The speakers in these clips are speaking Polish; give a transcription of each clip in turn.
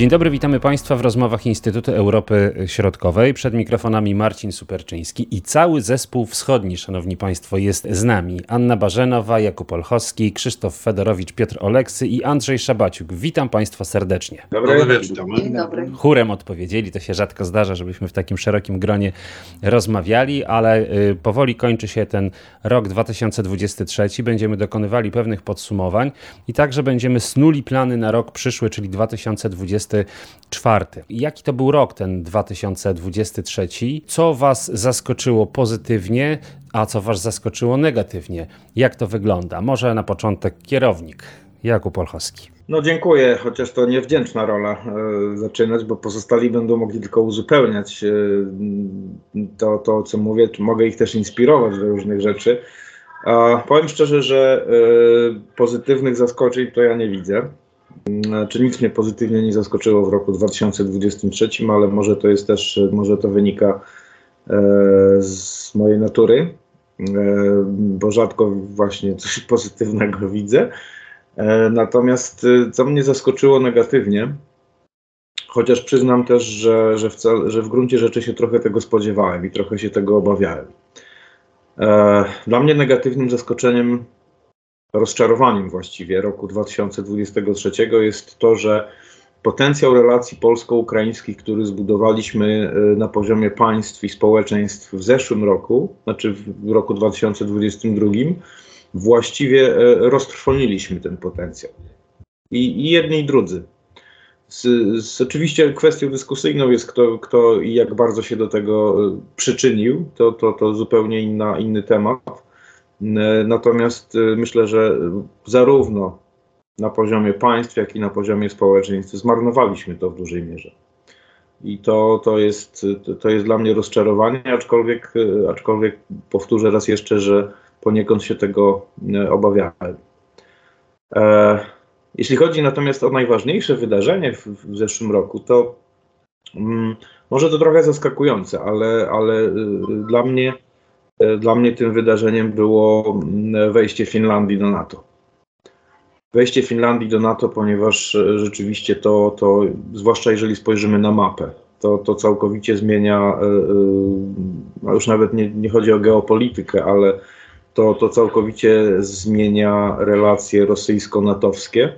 Dzień dobry, witamy Państwa w rozmowach Instytutu Europy Środkowej. Przed mikrofonami Marcin Superczyński i cały zespół wschodni, Szanowni Państwo, jest z nami. Anna Barzenowa, Jakub Olchowski, Krzysztof Fedorowicz, Piotr Oleksy i Andrzej Szabaciuk. Witam Państwa serdecznie. Dobry, Dobry wieczór. Dzień dobry. Chórem odpowiedzieli, to się rzadko zdarza, żebyśmy w takim szerokim gronie rozmawiali, ale y, powoli kończy się ten rok 2023. Będziemy dokonywali pewnych podsumowań i także będziemy snuli plany na rok przyszły, czyli 2024. Jaki to był rok ten 2023? Co Was zaskoczyło pozytywnie, a co Was zaskoczyło negatywnie? Jak to wygląda? Może na początek kierownik Jakub Olchowski. No dziękuję, chociaż to niewdzięczna rola e, zaczynać, bo pozostali będą mogli tylko uzupełniać e, to, to, co mówię, mogę ich też inspirować do różnych rzeczy. A powiem szczerze, że e, pozytywnych zaskoczeń to ja nie widzę. Czy nic mnie pozytywnie nie zaskoczyło w roku 2023, ale może to jest też, może to wynika e, z mojej natury, e, bo rzadko właśnie coś pozytywnego widzę. E, Natomiast co mnie zaskoczyło negatywnie, chociaż przyznam też, że, że, wcale, że w gruncie rzeczy się trochę tego spodziewałem i trochę się tego obawiałem. Dla mnie negatywnym zaskoczeniem, rozczarowaniem właściwie roku 2023 jest to, że potencjał relacji polsko-ukraińskich, który zbudowaliśmy y, na poziomie państw i społeczeństw w zeszłym roku, znaczy w roku 2022, właściwie e, roztrwoniliśmy ten potencjał. I, i jedni i drudzy. Z, z, oczywiście kwestią dyskusyjną jest, kto, kto i jak bardzo się do tego e, przyczynił. To, to, to zupełnie inna, inny temat. E, Natomiast e, myślę, że zarówno na poziomie państw, jak i na poziomie społeczeństw zmarnowaliśmy to w dużej mierze. I to, to, jest, to, jest dla mnie rozczarowanie, aczkolwiek, e, aczkolwiek powtórzę raz jeszcze, że poniekąd się tego obawiałem. E, jeśli chodzi natomiast o najważniejsze wydarzenie w, w zeszłym roku, to mm, może to trochę zaskakujące, ale, ale y, dla, mnie, dla mnie tym wydarzeniem było mm, wejście Finlandii do NATO. Wejście Finlandii do NATO, ponieważ y, rzeczywiście to, to zwłaszcza jeżeli spojrzymy na mapę, to, to całkowicie zmienia, a już nawet nie, nie chodzi o geopolitykę, ale to, to całkowicie zmienia relacje rosyjsko-natowskie,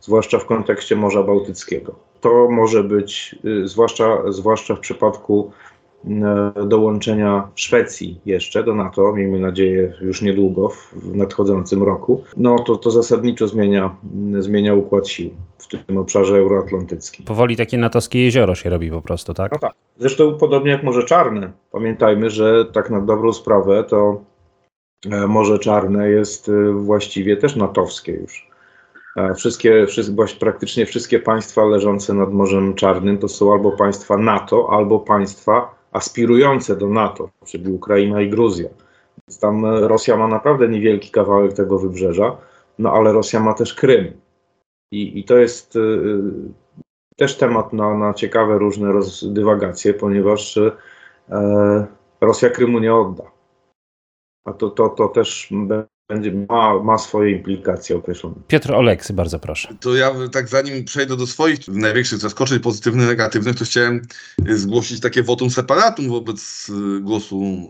zwłaszcza w kontekście Morza Bałtyckiego. To może być, zwłaszcza, zwłaszcza w przypadku dołączenia Szwecji jeszcze do NATO, miejmy nadzieję już niedługo, w nadchodzącym roku, no to, to zasadniczo zmienia, zmienia układ sił w tym obszarze euroatlantyckim. Powoli takie natowskie jezioro się robi po prostu, tak? No tak. Zresztą podobnie jak Morze Czarne. Pamiętajmy, że tak na dobrą sprawę to e, Morze Czarne jest e, właściwie też natowskie już. E, Wszystkie, wszystkie, praktycznie wszystkie państwa leżące nad Morzem Czarnym to są albo państwa NATO, albo państwa aspirujące do NATO, czyli Ukraina i Gruzja. Więc tam e, Rosja ma naprawdę niewielki kawałek tego wybrzeża, no ale Rosja ma też Krym. I, i to jest y, też temat na, na ciekawe różne roz, dywagacje, ponieważ e, Rosja Krymu nie odda. A to, to, to też będzie, ma, ma swoje implikacje określone. Piotr Oleksy, bardzo proszę. To ja tak zanim przejdę do swoich największych zaskoczeń, pozytywnych, negatywnych, to chciałem y, zgłosić takie votum separatum wobec y, głosu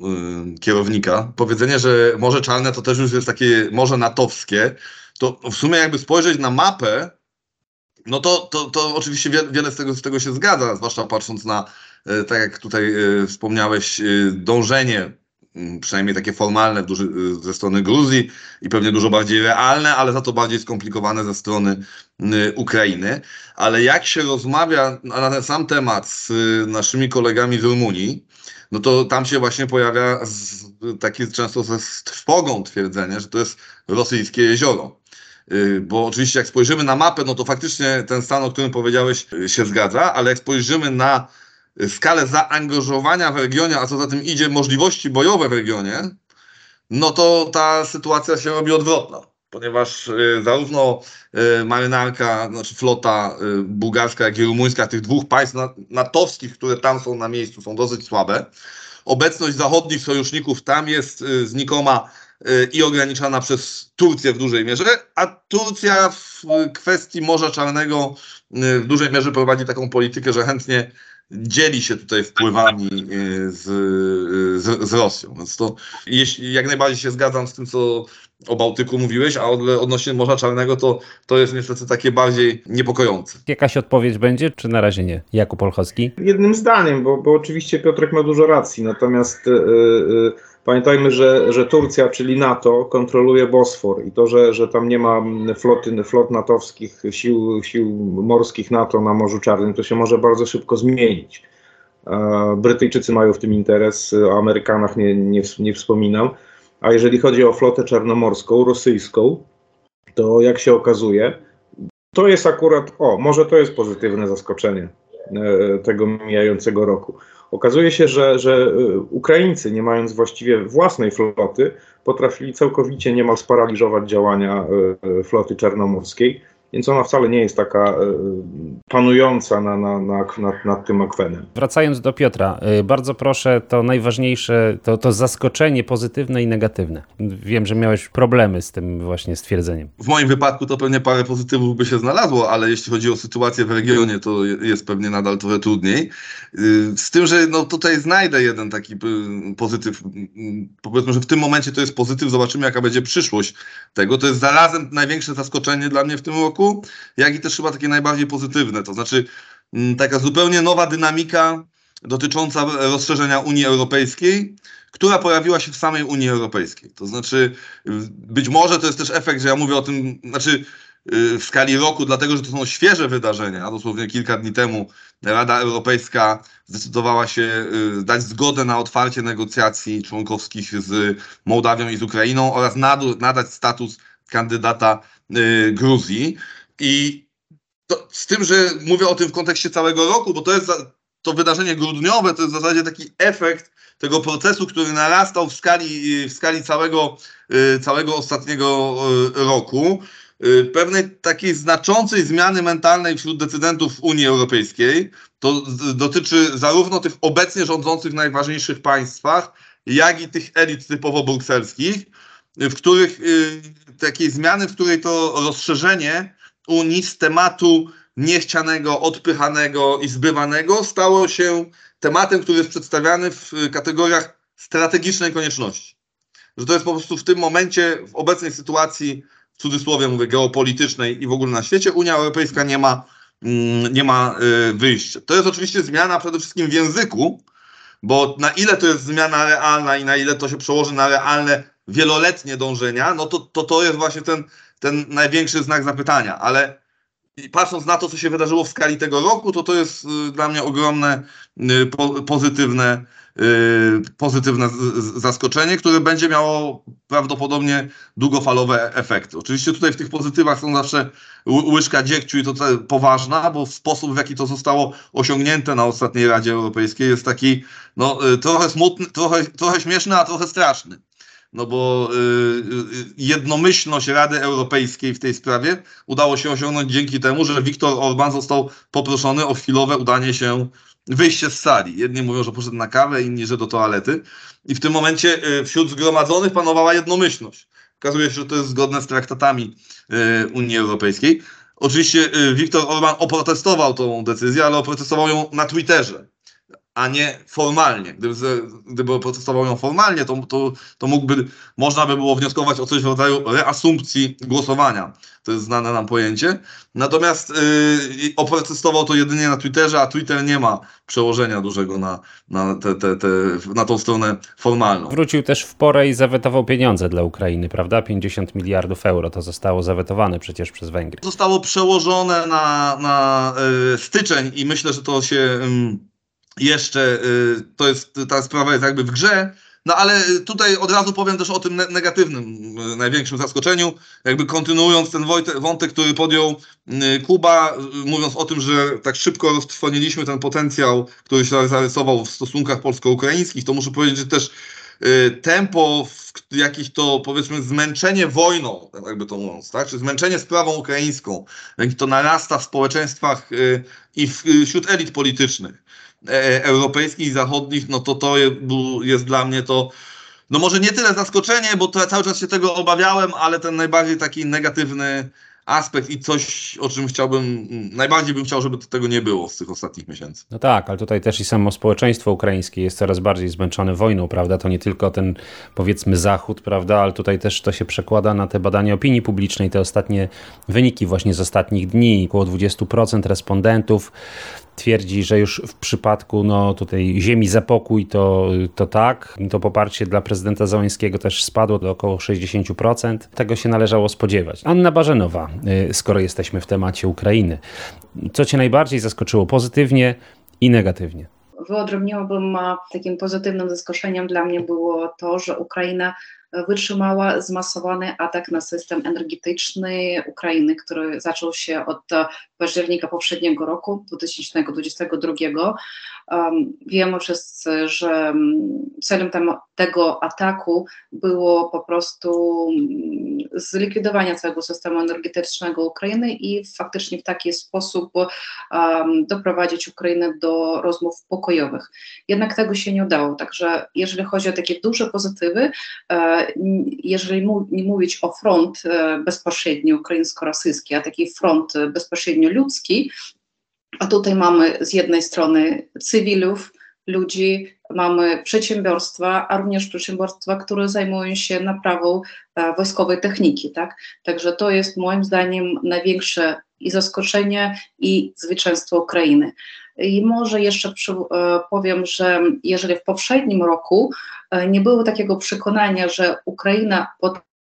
y, kierownika. Powiedzenie, że Morze Czarne to też już jest takie morze natowskie, to w sumie jakby spojrzeć na mapę, no to, to, to oczywiście wie, wiele z tego, z tego się zgadza, zwłaszcza patrząc na, e, tak jak tutaj wspomniałeś, dążenie, przynajmniej takie formalne duży, e, ze strony Gruzji i pewnie dużo bardziej realne, ale za to bardziej skomplikowane ze strony m, Ukrainy. Ale jak się rozmawia na ten sam temat z e, naszymi kolegami z Rumunii, no to tam się właśnie pojawia takie często ze trwogą twierdzenie, że to jest rosyjskie jezioro. Y, Bo oczywiście jak spojrzymy na mapę, no to faktycznie ten stan, o którym powiedziałeś, y, się zgadza, ale jak spojrzymy na y, skalę zaangażowania w regionie, a co za tym idzie możliwości bojowe w regionie, no to ta sytuacja się robi odwrotna. Ponieważ y, zarówno y, marynarka, znaczy flota y, bułgarska, jak i rumuńska, tych dwóch państw na- natowskich, które tam są na miejscu, są dosyć słabe. Obecność zachodnich sojuszników tam jest y, znikoma i ograniczana przez Turcję w dużej mierze, a Turcja w kwestii Morza Czarnego w dużej mierze prowadzi taką politykę, że chętnie dzieli się tutaj wpływami z, z, z Rosją. Więc to jeśli, jak najbardziej się zgadzam z tym, co o Bałtyku mówiłeś, a odnośnie Morza Czarnego to, to jest niestety takie bardziej niepokojące. Jakaś odpowiedź będzie, czy na razie nie? Jakub Olchowski? Jednym zdaniem, bo, bo oczywiście Piotrek ma dużo racji, natomiast yy, yy, pamiętajmy, że, że Turcja, czyli NATO, kontroluje Bosfor i to, że, że tam nie ma floty, flot natowskich, sił, sił morskich NATO na Morzu Czarnym, to się może bardzo szybko zmienić. Brytyjczycy mają w tym interes, o Amerykanach nie, nie, nie wspominam. A jeżeli chodzi o flotę czarnomorską, rosyjską, to jak się okazuje, to jest akurat, o, może to jest pozytywne zaskoczenie e, tego mijającego roku. Okazuje się, że, że e, Ukraińcy, nie mając właściwie własnej floty, potrafili całkowicie niemal sparaliżować działania e, floty czarnomorskiej więc ona wcale nie jest taka e, panująca na, na, na, nad, nad tym akwenem. Wracając do Piotra, e, bardzo proszę to najważniejsze, to, to zaskoczenie pozytywne i negatywne. Wiem, że miałeś problemy z tym właśnie stwierdzeniem. W moim wypadku to pewnie parę pozytywów by się znalazło, ale jeśli chodzi o sytuację w regionie, to jest pewnie nadal trochę trudniej. Y, z tym, że no tutaj znajdę jeden taki y, pozytyw. Powiedzmy, że w tym momencie to jest pozytyw, zobaczymy jaka będzie przyszłość tego. To jest zarazem największe zaskoczenie dla mnie w tym roku jak i też chyba takie najbardziej pozytywne. To znaczy mm, taka zupełnie nowa dynamika dotycząca rozszerzenia Unii Europejskiej, która pojawiła się w samej Unii Europejskiej. To znaczy, być może to jest też efekt, że ja mówię o tym, znaczy y, w skali roku, dlatego że to są świeże wydarzenia. Dosłownie kilka dni temu Rada Europejska zdecydowała się y, dać zgodę na otwarcie negocjacji członkowskich z Mołdawią i z Ukrainą oraz nadać status kandydata Gruzji. I to, z tym, że mówię o tym w kontekście całego roku, bo to jest to wydarzenie grudniowe, to jest w zasadzie taki efekt tego procesu, który narastał w skali, w skali całego, y, całego ostatniego y, roku. Pewnej takiej znaczącej zmiany mentalnej wśród decydentów Unii Europejskiej. To dotyczy zarówno tych obecnie rządzących w najważniejszych państwach, jak i tych elit typowo brukselskich w których y, takiej zmiany, w której to rozszerzenie Unii z tematu niechcianego, odpychanego i zbywanego stało się tematem, który jest przedstawiany w kategoriach strategicznej konieczności. Że to jest po prostu w tym momencie, w obecnej sytuacji, w cudzysłowie mówię, geopolitycznej i w ogóle na świecie, Unia Europejska nie ma, mm, nie ma y, wyjścia. To jest oczywiście zmiana przede wszystkim w języku, bo na ile to jest zmiana realna i na ile to się przełoży na realne wieloletnie dążenia, no to to, to jest właśnie ten, ten największy znak zapytania. Ale patrząc na to, co się wydarzyło w skali tego roku, to to jest y, dla mnie ogromne y, po, pozytywne, y, pozytywne zaskoczenie, które będzie miało prawdopodobnie długofalowe efekty. Oczywiście tutaj w tych pozytywach są zawsze łyżka dziegciu i to poważna, bo sposób, w jaki to zostało osiągnięte na ostatniej Radzie Europejskiej jest taki no, trochę smutny, trochę, trochę śmieszny, a trochę straszny no bo y, y, jednomyślność Rady Europejskiej w tej sprawie udało się osiągnąć dzięki temu, że Viktor Orban został poproszony o chwilowe udanie się, wyjście z sali. Jedni mówią, że poszedł na kawę, inni, że do toalety. I w tym momencie y, wśród zgromadzonych panowała jednomyślność. Okazuje się, że to jest zgodne z traktatami Unii Europejskiej. Oczywiście Viktor Orban oprotestował tą decyzję, ale oprotestował ją na Twitterze a nie formalnie. Gdyby, gdyby protestował ją formalnie, to, to, to mógłby, można by było wnioskować o coś w rodzaju reasumpcji głosowania. To jest znane nam pojęcie. Natomiast yy, oprotestował to jedynie na Twitterze, a Twitter nie ma przełożenia dużego na, na, te, te, te, na tą stronę formalną. Wrócił też w porę i zawetował pieniądze dla Ukrainy, prawda? 50 miliardów euro to zostało zawetowane przecież przez Węgry. Zostało przełożone na, na yy, styczeń i myślę, że to się... Yy, jeszcze y, to jest, ta sprawa jest jakby w grze, no ale tutaj od razu powiem też o tym negatywnym, y, największym zaskoczeniu, jakby kontynuując ten wątek, który podjął y, Kuba, mówiąc o tym, że tak szybko roztrwoniliśmy ten potencjał, który się zarysował w stosunkach polsko-ukraińskich, to muszę powiedzieć, że też tempo, jakich to powiedzmy zmęczenie wojną, jakby to mówiąc, tak, czy zmęczenie sprawą ukraińską, jak to narasta w społeczeństwach i wśród elit politycznych, europejskich, zachodnich, no to to jest dla mnie to no może nie tyle zaskoczenie, bo to cały czas się tego obawiałem, ale ten najbardziej taki negatywny aspekt i coś, o czym chciałbym, najbardziej bym chciał, żeby tego nie było z tych ostatnich miesięcy. No tak, ale tutaj też i samo społeczeństwo ukraińskie jest coraz bardziej zmęczone wojną, prawda? To nie tylko ten, powiedzmy, Zachód, prawda, ale tutaj też to się przekłada na te badania opinii publicznej, te ostatnie wyniki właśnie z ostatnich dni. Około 20% respondentów twierdzi, że już w przypadku no, tutaj ziemi za pokój to, to tak. To poparcie dla prezydenta Załęskiego też spadło do około 60%. Tego się należało spodziewać. Anna Barzenowa, y, skoro jesteśmy w temacie Ukrainy. Co cię najbardziej zaskoczyło pozytywnie i negatywnie? Wyodrębniłabym takim pozytywnym zaskoczeniem dla mnie było to, że Ukraina wytrzymała zmasowany atak na system energetyczny Ukrainy, który zaczął się od października poprzedniego roku, 2022. Um, wiemy wszyscy, że celem tam, tego ataku było po prostu zlikwidowanie całego systemu energetycznego Ukrainy i faktycznie w taki sposób um, doprowadzić Ukrainę do rozmów pokojowych. Jednak tego się nie udało, także jeżeli chodzi o takie duże pozytywy, e, jeżeli nie mówić o front e, bezpośrednio ukraińsko-rosyjski, a taki front bezpośrednio ludzki, a tutaj mamy z jednej strony cywilów, ludzi, mamy przedsiębiorstwa, a również przedsiębiorstwa, które zajmują się naprawą e, wojskowej techniki. Tak? Także to jest moim zdaniem największe i zaskoczenie, i zwycięstwo Ukrainy. I może jeszcze przy, e, powiem, że jeżeli w poprzednim roku e, nie było takiego przekonania, że Ukraina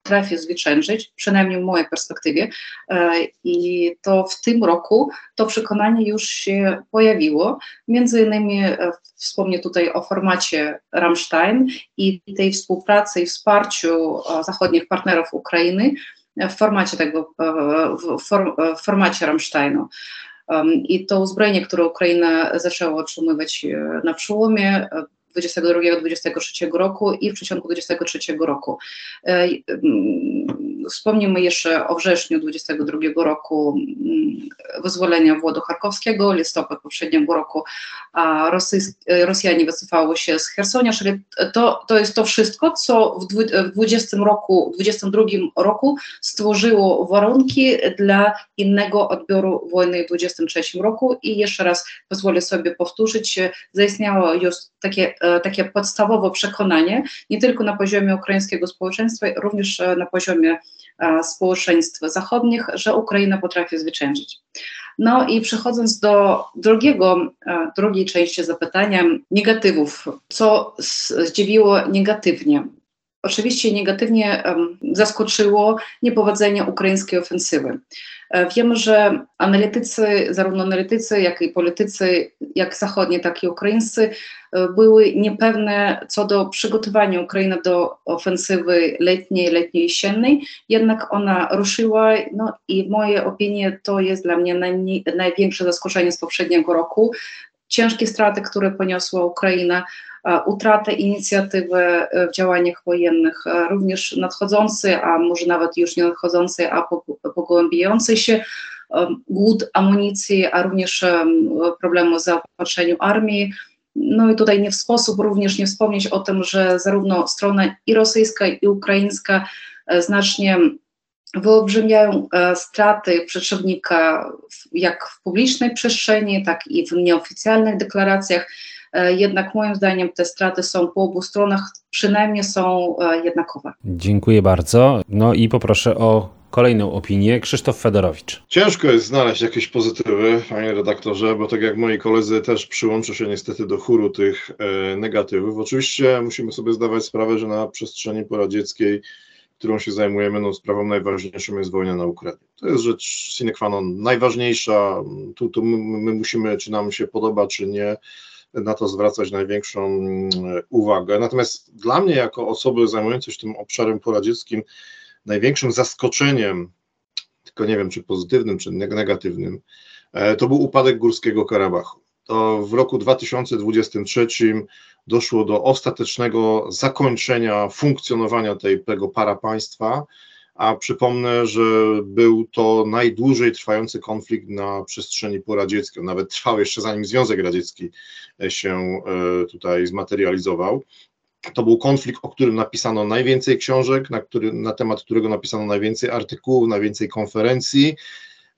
potrafi zwyciężyć, przynajmniej w mojej perspektywie, e, i to w tym roku to przekonanie już się pojawiło. Między innymi wspomnę tutaj o formacie Rammstein i tej współpracy i wsparciu zachodnich partnerów Ukrainy w formacie tego, w formacie Rammsteinu. I to uzbrojenie, które Ukraina zaczęła otrzymywać e, na przełomie 22-23 roku i w przeciągu 23 roku. E, wspomnimy jeszcze o wrześniu 22 roku wyzwolenia Włodu Charkowskiego, listopad poprzedniego roku, a Rosys Rosjanie wycofały się z Hersonia, czyli to, to jest to wszystko, co w 20 roku, 22 roku stworzyło warunki dla innego odbioru wojny w 23 roku. I jeszcze raz pozwolę sobie powtórzyć, zaistniało już takie E, takie podstawowe przekonanie, nie tylko na poziomie ukraińskiego społeczeństwa, również e, na poziomie e, społeczeństw zachodnich, że Ukraina potrafi zwyciężyć. No i przechodząc do drugiego, drugiej części zapytania, negatywów, co zdziwiło negatywnie. Oczywiście negatywnie zaskoczyło niepowodzenie ukraińskiej ofensywy. E, Wiemy, że analitycy, zarówno analitycy, jak i politycy, jak zachodni, tak i ukraińscy, e, były niepewne co do przygotowania Ukrainy do ofensywy letniej, letniej jesiennej, jednak ona ruszyła no i w mojej opinii to jest dla mnie naj, największe zaskoczenie z poprzedniego roku. Ciężkie straty, które poniosła Ukraina, utratę inicjatywy e, w działaniach wojennych, e, również nadchodzący, a może nawet już nie nadchodzący, a pogłębiający się głód amunicji, a również problemu z zaopatrzeniem armii. No i tutaj nie w sposób również nie wspomnieć o tym, że zarówno strona i rosyjska, i ukraińska e, znacznie wyolbrzymiają straty przeciwnika jak w publicznej przestrzeni, tak i w nieoficjalnych deklaracjach. E, jednak moim zdaniem te straty są po obu stronach, przynajmniej są e, jednakowe. Dziękuję bardzo. No i poproszę o kolejną opinię. Krzysztof Fedorowicz. Ciężko jest znaleźć jakieś pozytywy, panie redaktorze, bo tak jak moi koledzy też przyłączę się niestety do chóru tych e, negatywów. Oczywiście musimy sobie zdawać sprawę, że na przestrzeni poradzieckiej, którą się zajmujemy, no sprawą najważniejszą jest wojna na Ukrainie. To jest rzecz sine qua non najważniejsza. Tu, tu my, my musimy, czy nam się podoba, czy nie, na to zwracać największą mm, uwagę. Natomiast dla mnie, jako osoby zajmującej się tym obszarem poradzieckim, największym zaskoczeniem, tylko nie wiem, czy pozytywnym, czy negatywnym, e, to był upadek Górskiego Karabachu. To w roku 2023 doszło do ostatecznego zakończenia funkcjonowania tej, tego parapaństwa a przypomnę, że był to najdłużej trwający konflikt na przestrzeni poradzieckiej. Nawet trwał jeszcze zanim Związek Radziecki się e, tutaj zmaterializował. to był konflikt, o którym napisano najwięcej książek, na, który, na temat którego napisano najwięcej artykułów, najwięcej konferencji.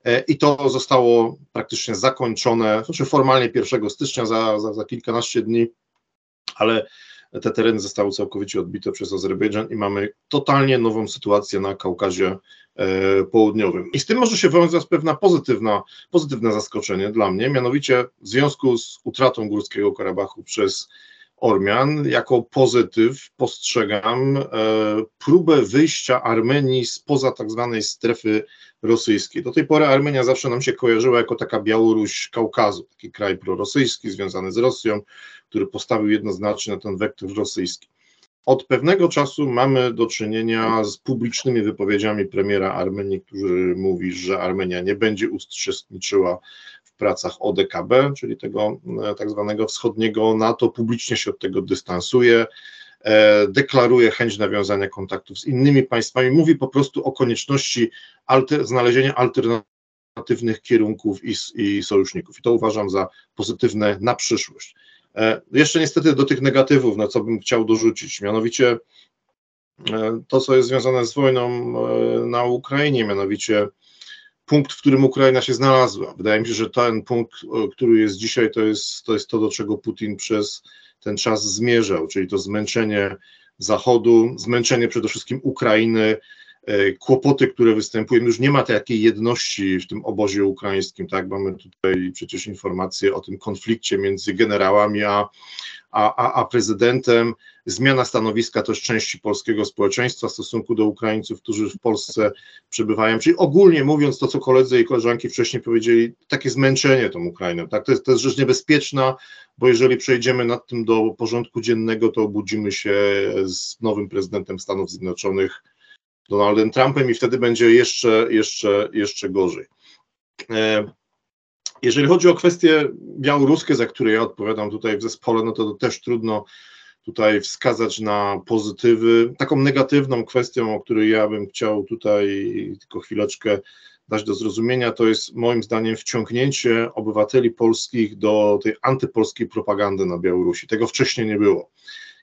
E, I to zostało praktycznie zakończone, znaczy formalnie 1 stycznia, za, za, za kilkanaście dni, ale te tereny zostały całkowicie odbite przez Azerbejdżan i mamy totalnie nową sytuację na Kaukazie e, Południowym. I z tym może się wiązać pozytywna, pozytywne zaskoczenie dla mnie, mianowicie w związku z utratą Górskiego Karabachu przez Ormian, jako pozytyw postrzegam e, próbę wyjścia Armenii spoza tak zwanej strefy rosyjskiej. Do tej pory Armenia zawsze nam się kojarzyła jako taka Białoruś Kaukazu, taki kraj prorosyjski związany z Rosją, który postawił jednoznacznie na ten wektor rosyjski. Od pewnego czasu mamy do czynienia z publicznymi wypowiedziami premiera Armenii, który mówi, że Armenia nie będzie uczestniczyła pracach ODKB, czyli tego e, tak zwanego wschodniego NATO, publicznie się od tego dystansuje, e, deklaruje chęć nawiązania kontaktów z innymi państwami, mówi po prostu o konieczności alter, znalezienia alternatywnych kierunków i, i sojuszników. I to uważam za pozytywne na przyszłość. E, jeszcze niestety do tych negatywów, na co bym chciał dorzucić, mianowicie to, co jest związane z wojną na Ukrainie, mianowicie punkt, w którym Ukraina się znalazła. Wydaje mi się, że ten punkt, który jest dzisiaj, to jest to, jest to do czego Putin przez ten czas zmierzał, czyli to zmęczenie Zachodu, zmęczenie przede wszystkim Ukrainy, E, kłopoty, które występują. Już nie ma takiej jedności w tym obozie ukraińskim, tak? Mamy tutaj przecież informacje o tym konflikcie między generałami a, a, a prezydentem. Zmiana stanowiska też części polskiego społeczeństwa w stosunku do Ukraińców, którzy w Polsce przebywają. Czyli ogólnie mówiąc to, co koledzy i koleżanki wcześniej powiedzieli, takie zmęczenie tą Ukrainą. Tak? To, jest, to jest rzecz niebezpieczna, bo jeżeli przejdziemy nad tym do porządku dziennego, to obudzimy się z nowym prezydentem Stanów Zjednoczonych Donaldem Trumpem i wtedy będzie jeszcze, jeszcze, jeszcze gorzej. E, jeżeli chodzi o kwestie białoruskie, za które ja odpowiadam tutaj w zespole, no to też trudno tutaj wskazać na pozytywy. Taką negatywną kwestią, o której ja bym chciał tutaj tylko chwileczkę dać do zrozumienia, to jest moim zdaniem wciągnięcie obywateli polskich do tej antypolskiej propagandy na Białorusi. Tego wcześniej nie było.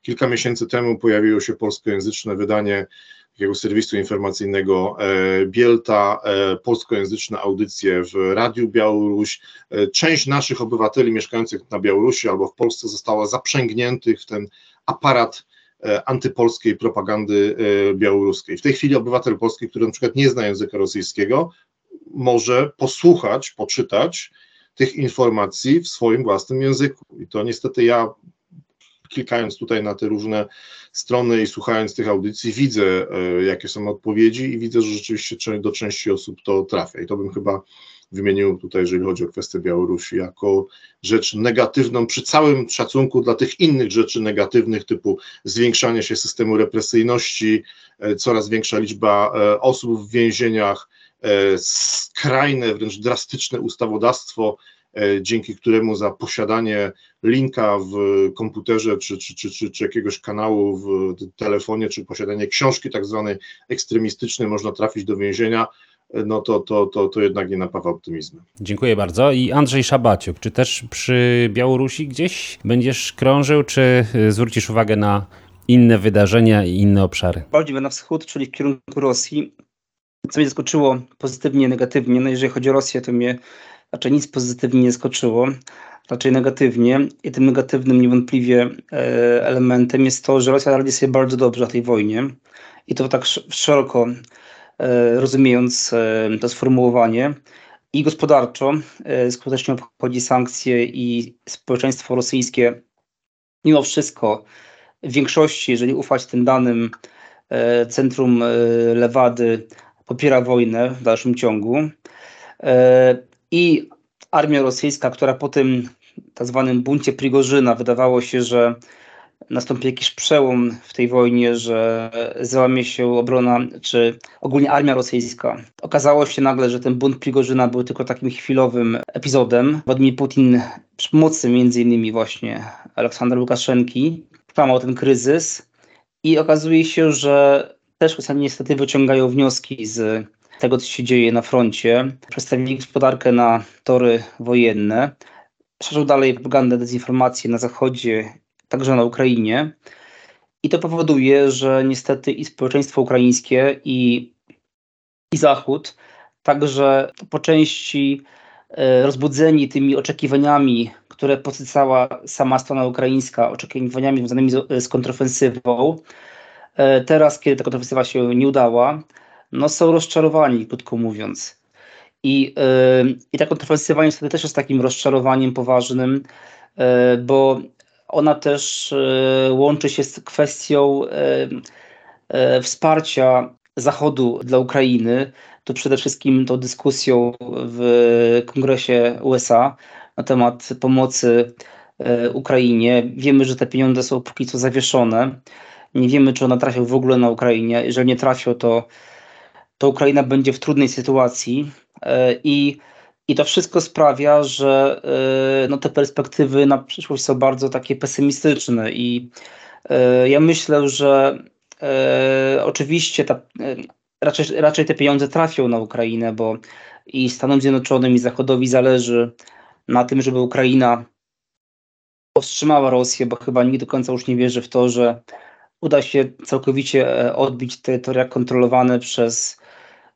Kilka miesięcy temu pojawiło się polskojęzyczne wydanie takiego serwisu informacyjnego e, Bielta, e, polskojęzyczne audycje w Radiu Białoruś. E, część naszych obywateli mieszkających na Białorusi albo w Polsce została zaprzęgniętych w ten aparat antypolskiej propagandy białoruskiej. W tej chwili obywatel polski, który na przykład nie zna języka rosyjskiego, może posłuchać, poczytać tych informacji w swoim własnym języku. I to niestety ja klikając tutaj na te różne strony i słuchając tych audycji, widzę, e, jakie są odpowiedzi i widzę, że rzeczywiście do części osób to trafia. I to bym chyba wymienił tutaj, jeżeli chodzi o kwestię Białorusi, jako rzecz negatywną, przy całym szacunku dla tych innych rzeczy negatywnych, typu zwiększanie się systemu represyjności, e, coraz większa liczba e, osób w więzieniach, skrajne, wręcz drastyczne ustawodawstwo, dzięki któremu za posiadanie linka w komputerze czy, czy, czy, czy, czy jakiegoś kanału w telefonie, czy posiadanie książki tak zwanej ekstremistycznej można trafić do więzienia, e, no to, to, to, to jednak nie napawa optymizmem. Dziękuję bardzo. I Andrzej Szabaciuk, czy też przy Białorusi gdzieś będziesz krążył, czy e, zwrócisz uwagę na inne wydarzenia i inne obszary? Bardziej na wschód, czyli w kierunku Rosji. Co mnie zaskoczyło pozytywnie, negatywnie. No jeżeli chodzi o Rosję, to mnie raczej nic pozytywnie nie skoczyło, raczej negatywnie. I tym negatywnym niewątpliwie e, elementem jest to, że Rosja radzi sobie bardzo dobrze na tej wojnie. I to tak szeroko e, rozumiejąc e, to sformułowanie. I gospodarczo skutecznie obchodzi sankcje i społeczeństwo rosyjskie mimo wszystko w większości, jeżeli ufać tym danym, centrum Lewady popiera wojnę w dalszym ciągu i armia rosyjska, która po tym tak zwanym buncie Prigorzyna wydawało się, że nastąpi jakiś przełom w tej wojnie, że załamie się obrona, czy ogólnie armia rosyjska. Okazało się nagle, że ten bunt Prigorzyna był tylko takim chwilowym epizodem. Władimir Putin przy pomocy między innymi właśnie Aleksandra Łukaszenki przełamał ten kryzys i okazuje się, że też Rosjanie niestety wyciągają wnioski z tego, co się dzieje na froncie. Przestawili gospodarkę na tory wojenne. Szerzył dalej propagandę, dezinformację na Zachodzie, także na Ukrainie. I to powoduje, że niestety i społeczeństwo ukraińskie, i, i Zachód, także po części e, rozbudzeni tymi oczekiwaniami, które podsycała sama strona ukraińska, oczekiwaniami związanymi z, z kontrofensywą, e, teraz, kiedy ta kontrofensywa się nie udała, no są rozczarowani, krótko mówiąc. I, yy, i ta kontrofensywa niestety też jest takim rozczarowaniem poważnym, yy, bo ona też yy, łączy się z kwestią wsparcia Zachodu dla Ukrainy. To przede wszystkim tą dyskusją w Kongresie USA na temat pomocy Ukrainie. Wiemy, że te pieniądze są póki co zawieszone. Nie wiemy, czy one trafią w ogóle na Ukrainie. Jeżeli nie trafią, to to Ukraina będzie w trudnej sytuacji e, i, i to wszystko sprawia, że e, no, te perspektywy na przyszłość są bardzo takie pesymistyczne i e, ja myślę, że oczywiście ta, raczej, raczej te pieniądze trafią na Ukrainę, bo i Stanom Zjednoczonym i Zachodowi zależy na tym, żeby Ukraina powstrzymała Rosję, bo chyba nikt do końca już nie wierzy w to, że uda się całkowicie odbić terytoria kontrolowane przez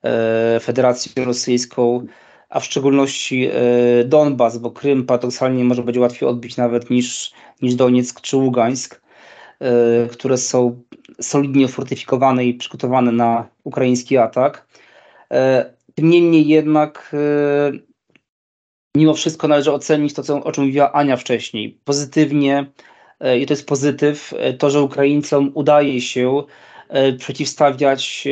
E, Federację Rosyjską, a w szczególności e, Donbas, bo Krym paradoksalnie może być łatwiej odbić nawet niż, niż Donieck czy Ługańsk, e, które są solidnie fortyfikowane i przygotowane na ukraiński atak. Tym niemniej jednak mimo wszystko należy ocenić to, co, o czym mówiła Ania wcześniej. Pozytywnie, i to jest pozytyw, to, że Ukraińcom udaje się przeciwstawiać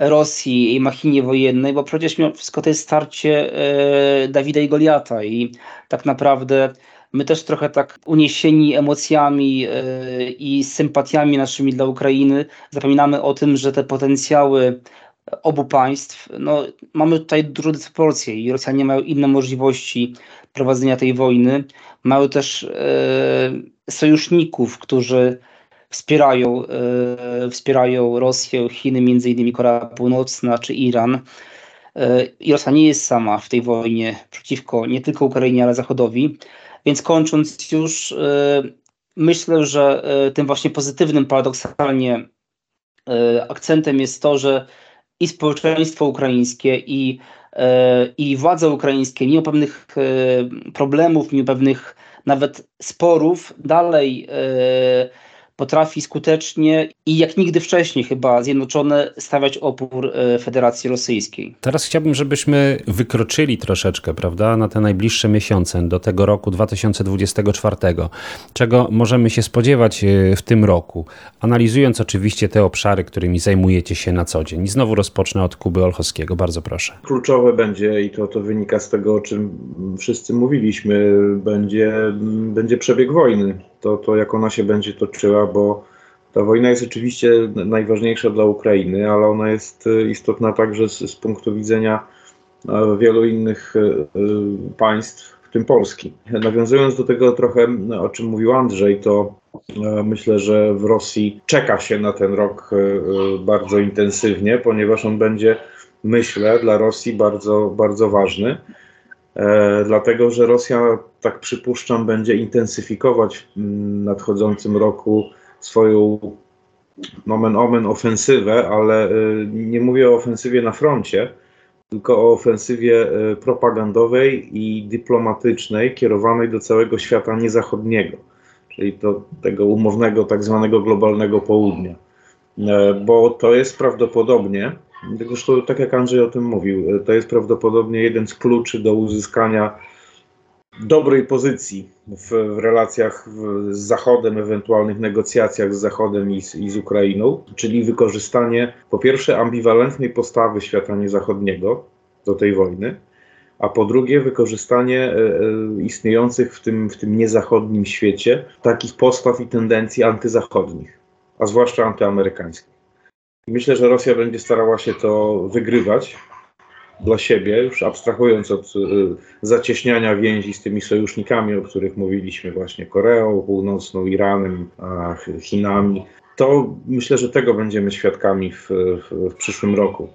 Rosji i machinie wojennej, bo przecież mimo wszystko to jest starcie e, Dawida i Goliata i tak naprawdę my też trochę tak uniesieni emocjami e, i sympatiami naszymi dla Ukrainy zapominamy o tym, że te potencjały obu państw, no, mamy tutaj dużo dysproporcje i Rosjanie mają inne możliwości prowadzenia tej wojny. Mają też e, sojuszników, którzy wspierają, e, wspierają Rosję, Chiny, między innymi Korea Północna czy Iran. E, I Rosja nie jest sama w tej wojnie przeciwko nie tylko Ukrainie, ale Zachodowi. Więc kończąc już, e, myślę, że tym właśnie pozytywnym paradoksalnie akcentem jest to, że i społeczeństwo ukraińskie, i, i władze ukraińskie, mimo pewnych problemów, mimo pewnych nawet sporów, dalej potrafi skutecznie i jak nigdy wcześniej chyba zjednoczone stawiać opór e, Federacji Rosyjskiej. Teraz chciałbym, żebyśmy wykroczyli troszeczkę, prawda, na te najbliższe miesiące do tego roku 2024. Czego możemy się spodziewać e, w tym roku? Analizując oczywiście te obszary, którymi zajmujecie się na co dzień. I znowu rozpocznę od Kuby Olchowskiego. Bardzo proszę. Kluczowe będzie i to, to wynika z tego, o czym wszyscy mówiliśmy, będzie, będzie przebieg wojny to, to jak ona się będzie toczyła, bo ta wojna jest oczywiście najważniejsza dla Ukrainy, ale ona jest e, istotna także z, z punktu widzenia e, wielu innych e, państw, w tym Polski. Nawiązując do tego trochę, o czym mówił Andrzej, to myślę, że w Rosji czeka się na ten rok bardzo intensywnie, ponieważ on będzie, myślę, dla Rosji bardzo, bardzo ważny. E, dlatego że Rosja, tak przypuszczam, będzie intensyfikować w nadchodzącym roku swoją nomen omen ofensywę, ale e, nie mówię o ofensywie na froncie, tylko o ofensywie e, propagandowej i dyplomatycznej kierowanej do całego świata niezachodniego, czyli do tego umownego, tak zwanego globalnego południa. Bo to jest prawdopodobnie Zresztą, tak jak Andrzej o tym mówił, to jest prawdopodobnie jeden z kluczy do uzyskania dobrej pozycji w, w relacjach z Zachodem, ewentualnych negocjacjach z Zachodem i z, i z Ukrainą, czyli wykorzystanie po pierwsze ambiwalentnej postawy świata niezachodniego do tej wojny, a po drugie wykorzystanie e, e, istniejących w tym, w tym niezachodnim świecie takich postaw i tendencji antyzachodnich, a zwłaszcza antyamerykańskich. Myślę, że Rosja będzie starała się to wygrywać dla siebie, już abstrahując od y, zacieśniania więzi z tymi sojusznikami, o których mówiliśmy, właśnie Koreą Północną, Iranem, Chinami. To myślę, że tego będziemy świadkami w, w, w przyszłym roku.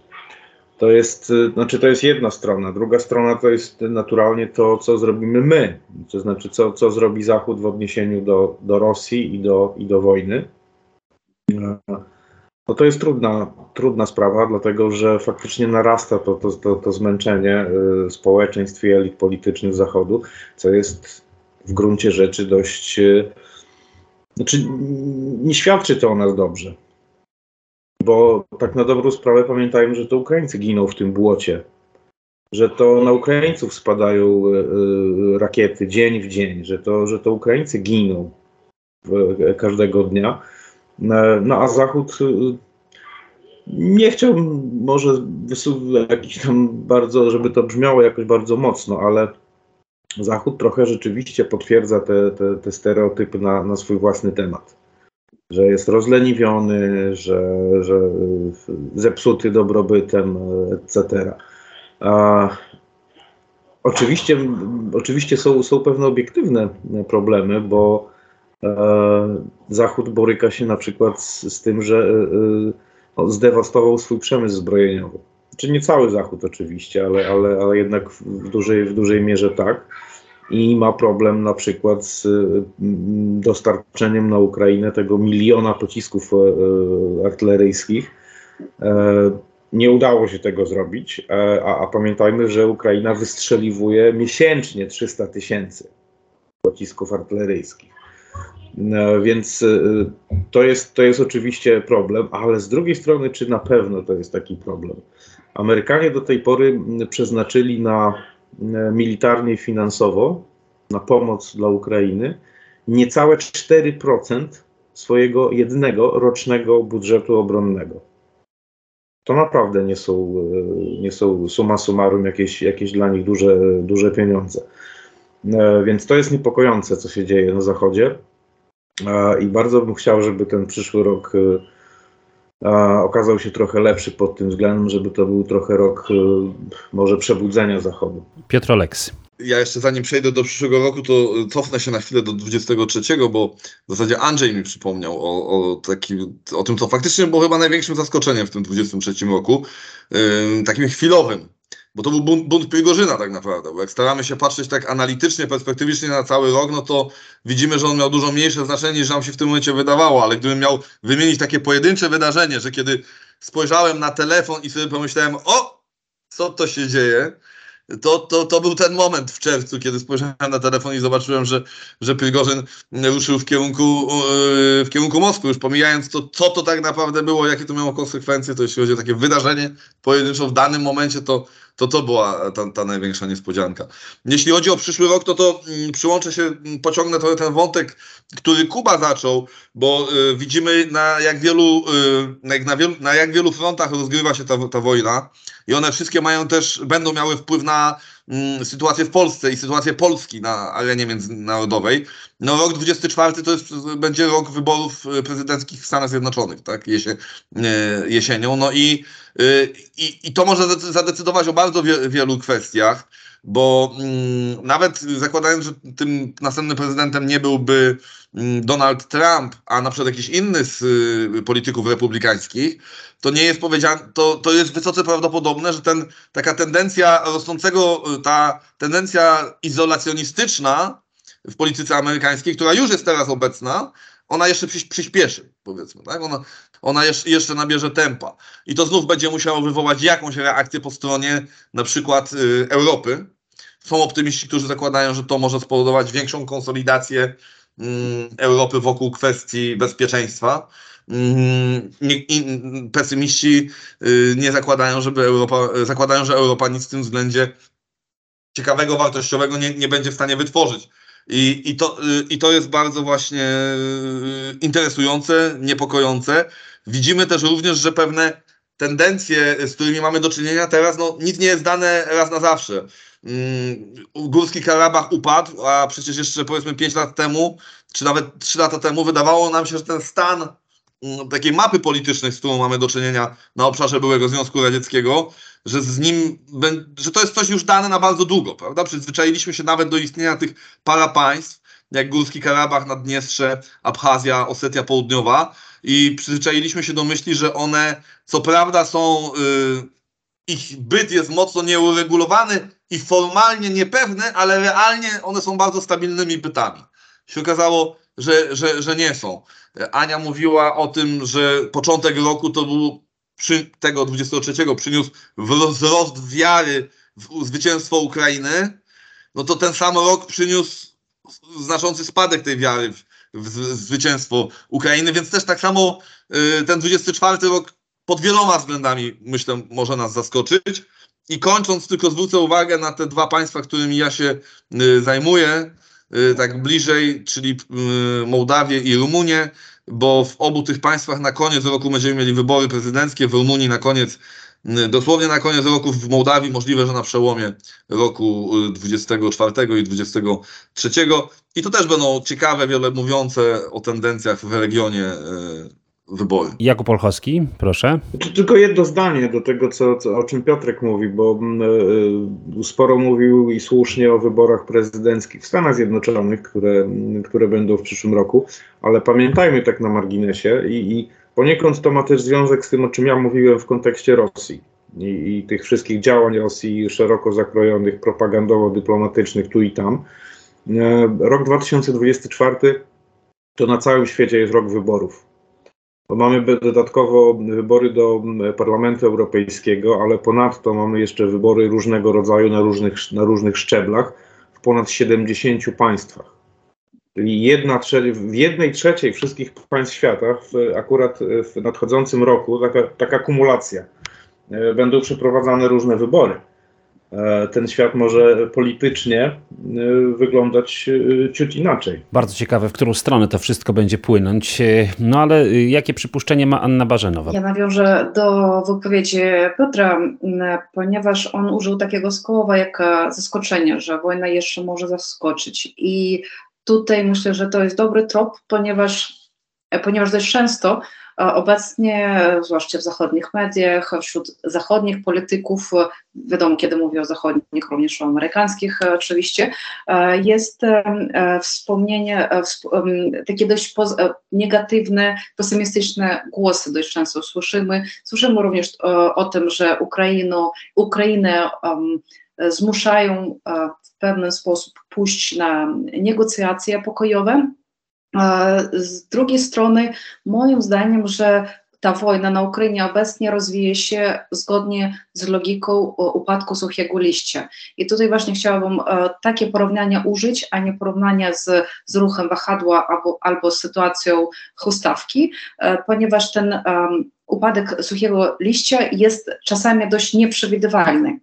To jest, y, znaczy to jest jedna strona. Druga strona to jest naturalnie to, co zrobimy my. To znaczy, co, co zrobi Zachód w odniesieniu do, do Rosji i do, i do wojny. No to jest trudna, trudna sprawa, dlatego że faktycznie narasta to, to, to, to zmęczenie y, społeczeństw i elit politycznych Zachodu, co jest w gruncie rzeczy dość. Y, znaczy, nie świadczy to o nas dobrze. Bo tak na dobrą sprawę pamiętajmy, że to Ukraińcy giną w tym błocie. Że to na Ukraińców spadają y, rakiety dzień w dzień, że to, że to Ukraińcy giną każdego dnia no a Zachód y, nie chciał może jakiś tam bardzo, żeby to brzmiało jakoś bardzo mocno, ale Zachód trochę rzeczywiście potwierdza te, te, te stereotypy na, na swój własny temat. Że jest rozleniwiony, że, że zepsuty dobrobytem, etc. A, oczywiście oczywiście są, są pewne obiektywne problemy, bo E, Zachód boryka się na przykład z, z tym, że e, e, zdewastował swój przemysł zbrojeniowy. Czy nie cały Zachód oczywiście, ale, ale, ale jednak w dużej, w dużej mierze tak. I ma problem na przykład z dostarczeniem na Ukrainę tego miliona pocisków artyleryjskich. Nie udało się tego zrobić, a, a pamiętajmy, że Ukraina wystrzeliwuje miesięcznie 300 tysięcy pocisków artyleryjskich. No, więc y, to jest, to jest oczywiście problem, ale z drugiej strony, czy na pewno to jest taki problem? Amerykanie do tej pory przeznaczyli na militarnie i finansowo, na pomoc dla Ukrainy, niecałe 4% swojego jednego rocznego budżetu obronnego. To naprawdę nie są, nie są suma summarum jakieś, jakieś dla nich duże, duże pieniądze. E, więc to jest niepokojące, co się dzieje na Zachodzie. I bardzo bym chciał, żeby ten przyszły rok y, okazał się trochę lepszy pod tym względem, żeby to był trochę rok y, może przebudzenia Zachodu. Piotr Oleksy. Ja jeszcze zanim przejdę do przyszłego roku, to cofnę się na chwilę do 23, bo w zasadzie Andrzej mi przypomniał o, o, taki, o tym, co faktycznie było chyba największym zaskoczeniem w tym 23 roku, yy, takim chwilowym. Bo to był bunt, bunt Prigorzyna tak naprawdę, bo jak staramy się patrzeć tak analitycznie, perspektywicznie na cały rok, no to widzimy, że on miał dużo mniejsze znaczenie niż nam się w tym momencie wydawało, ale gdybym miał wymienić takie pojedyncze wydarzenie, że kiedy spojrzałem na telefon i sobie pomyślałem, o, co to się dzieje, to, to, to był ten moment w czerwcu, kiedy spojrzałem na telefon i zobaczyłem, że, że Prigorzyn ruszył w kierunku, yy, w kierunku Moskwy, już pomijając to, co to tak naprawdę było, jakie to miało konsekwencje, to jeśli chodzi o takie wydarzenie pojedynczo w danym momencie, to, to to była ta, ta największa niespodzianka. Jeśli chodzi o przyszły rok, to to mm, przyłączę się, mm, pociągnę trochę ten wątek, który Kuba zaczął, bo y, widzimy na jak wielu, y, jak na, wielu, na jak wielu frontach rozgrywa się ta, ta wojna i one wszystkie mają też, będą miały wpływ na mm, sytuację w Polsce i sytuację Polski na arenie międzynarodowej. No rok 24 to jest, będzie rok wyborów y, prezydenckich w Stanach Zjednoczonych, tak, Jesie, y, jesienią, no i, y, i, i to może zadecydować o bardzo wie, wielu kwestiach bo mm, nawet zakładając, że tym następnym prezydentem nie byłby Donald Trump, a na przykład jakiś inny z y, polityków republikańskich, to nie jest powiedziane, to, to jest wysoce prawdopodobne, że ten, taka tendencja rosnącego, y, ta tendencja izolacjonistyczna w polityce amerykańskiej, która już jest teraz obecna, ona jeszcze przyspieszy, powiedzmy, tak? Ona, ona jeszcze, nabierze tempa. I to znów będzie musiało wywołać jakąś reakcję po stronie na przykład y, Europy, są optymiści, którzy zakładają, że to może spowodować większą konsolidację mm, Europy wokół kwestii bezpieczeństwa. Mm, pesymiści y, nie zakładają, żeby Europa, zakładają, że Europa nic w tym względzie ciekawego, wartościowego nie, nie będzie w stanie wytworzyć. I, i, to, y, I to jest bardzo właśnie y, interesujące, niepokojące. Widzimy też również, że pewne tendencje, z którymi mamy do czynienia teraz, no nic nie jest dane raz na zawsze. Mm, Górski Karabach upadł, a przecież jeszcze powiedzmy 5 lat temu, czy nawet 3 lata temu wydawało nam się, że ten stan mm, takiej mapy politycznej, z którą mamy do czynienia na obszarze byłego Związku Radzieckiego, że z nim, że to jest coś już dane na bardzo długo, prawda? Przyzwyczailiśmy się nawet do istnienia tych para państw, jak Górski Karabach, Naddniestrze, Abchazja, Osetia Południowa i przyzwyczailiśmy się do myśli, że one co prawda są, yy, ich byt jest mocno nieuregulowany, i formalnie niepewne, ale realnie one są bardzo stabilnymi bytami. Się okazało, że, że, że nie są. Ania mówiła o tym, że początek roku to był przy tego 23 przyniósł wzrost wiary w zwycięstwo Ukrainy, no to ten sam rok przyniósł znaczący spadek tej wiary w, w, w zwycięstwo Ukrainy, więc też tak samo y, ten 24 rok pod wieloma względami, myślę, może nas zaskoczyć. I kończąc, tylko zwrócę uwagę na te dwa państwa, którymi ja się y, zajmuję, y, tak bliżej, czyli y, Mołdawię i Rumunię, bo w obu tych państwach na koniec roku będziemy mieli wybory prezydenckie, w Rumunii na koniec, dosłownie na koniec roku, w Mołdawii możliwe, że na przełomie roku 24 y, i 23. I to też będą ciekawe, wiele mówiące o tendencjach w regionie wybory. Jakub Olchowski, proszę. Tylko jedno zdanie do tego, co, co, o czym Piotrek mówi, bo y, sporo mówił i słusznie o wyborach prezydenckich w Stanach Zjednoczonych, które, które będą w przyszłym roku, ale pamiętajmy tak na marginesie i, i poniekąd to ma też związek z tym, o czym ja mówiłem w kontekście Rosji. I, i tych wszystkich działań Rosji szeroko zakrojonych, propagandowo-dyplomatycznych tu i tam. Rok 2024 to na całym świecie jest rok wyborów bo mamy dodatkowo wybory do Parlamentu Europejskiego, ale ponadto mamy jeszcze wybory różnego rodzaju na różnych, na różnych szczeblach w ponad 70 państwach. Czyli jedna, w jednej trzeciej wszystkich państw świata, w, akurat w nadchodzącym roku, taka, taka kumulacja, e, będą przeprowadzane różne wybory. E, ten świat może politycznie e, wyglądać e, ciut inaczej. Bardzo ciekawe, w którą stronę to wszystko będzie płynąć. No ale jakie przypuszczenie ma Anna Barzenowa? Ja nawiążę do wypowiedzi Piotra, ponieważ on użył takiego słowa jak zaskoczenie, że wojna jeszcze może zaskoczyć. I tutaj myślę, że to jest dobry trop, ponieważ, ponieważ dość często Obecnie, zwłaszcza w zachodnich mediach, wśród zachodnich polityków, wiadomo kiedy mówię o zachodnich, również o amerykańskich oczywiście, jest wspomnienie, takie dość negatywne, pesymistyczne głosy dość często słyszymy. Słyszymy również o, o tym, że Ukraino, Ukrainę um, zmuszają w pewien sposób pójść na negocjacje pokojowe, z drugiej strony, moim zdaniem, że ta wojna na Ukrainie obecnie rozwija się zgodnie z logiką upadku suchego liścia. I tutaj właśnie chciałabym e, takie porównania użyć, a nie porównania z, z ruchem wahadła albo, albo z sytuacją chustawki, e, ponieważ ten upadek suchego liścia jest czasami dość nieprzewidywalny.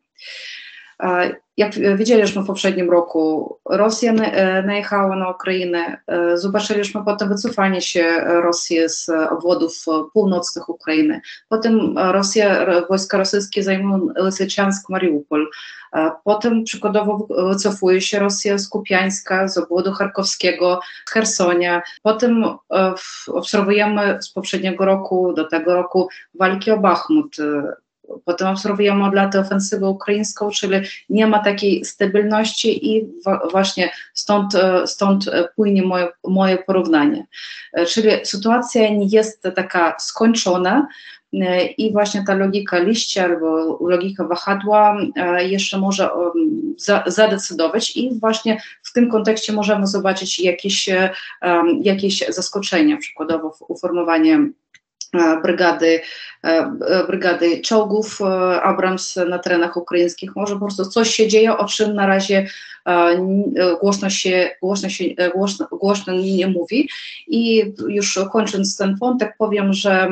Jak widzieliśmy w poprzednim roku, Rosja e, najechała na Ukrainę, e, zobaczyliśmy potem wycofanie się Rosji z obwodów północnych Ukrainy. Potem Rosja, wojska rosyjskie zajmują Lysyczansk, Mariupol. Potem przykładowo wycofuje się Rosja z Kupiańska, z obwodu charkowskiego, z Hersonia. Potem e, obserwujemy z poprzedniego roku do tego roku walki o Bachmut. Potem obserwujemy od lat ofensywę ukraińską, czyli nie ma takiej stabilności i właśnie stąd, e, stąd płynie moje, moje porównanie. E, czyli sytuacja nie jest taka skończona, e, i właśnie ta logika liścia albo logika wahadła jeszcze może zadecydować i właśnie w tym kontekście możemy zobaczyć jakieś, jakieś zaskoczenia, przykładowo uformowanie E, brygady, e, e, brygady czołgów Abrams na terenach ukraińskich. Może po prostu coś się dzieje, o czym na razie głośno się, głośno, się, głośno, głośno nie mówi. I już kończąc ten wątek, powiem, że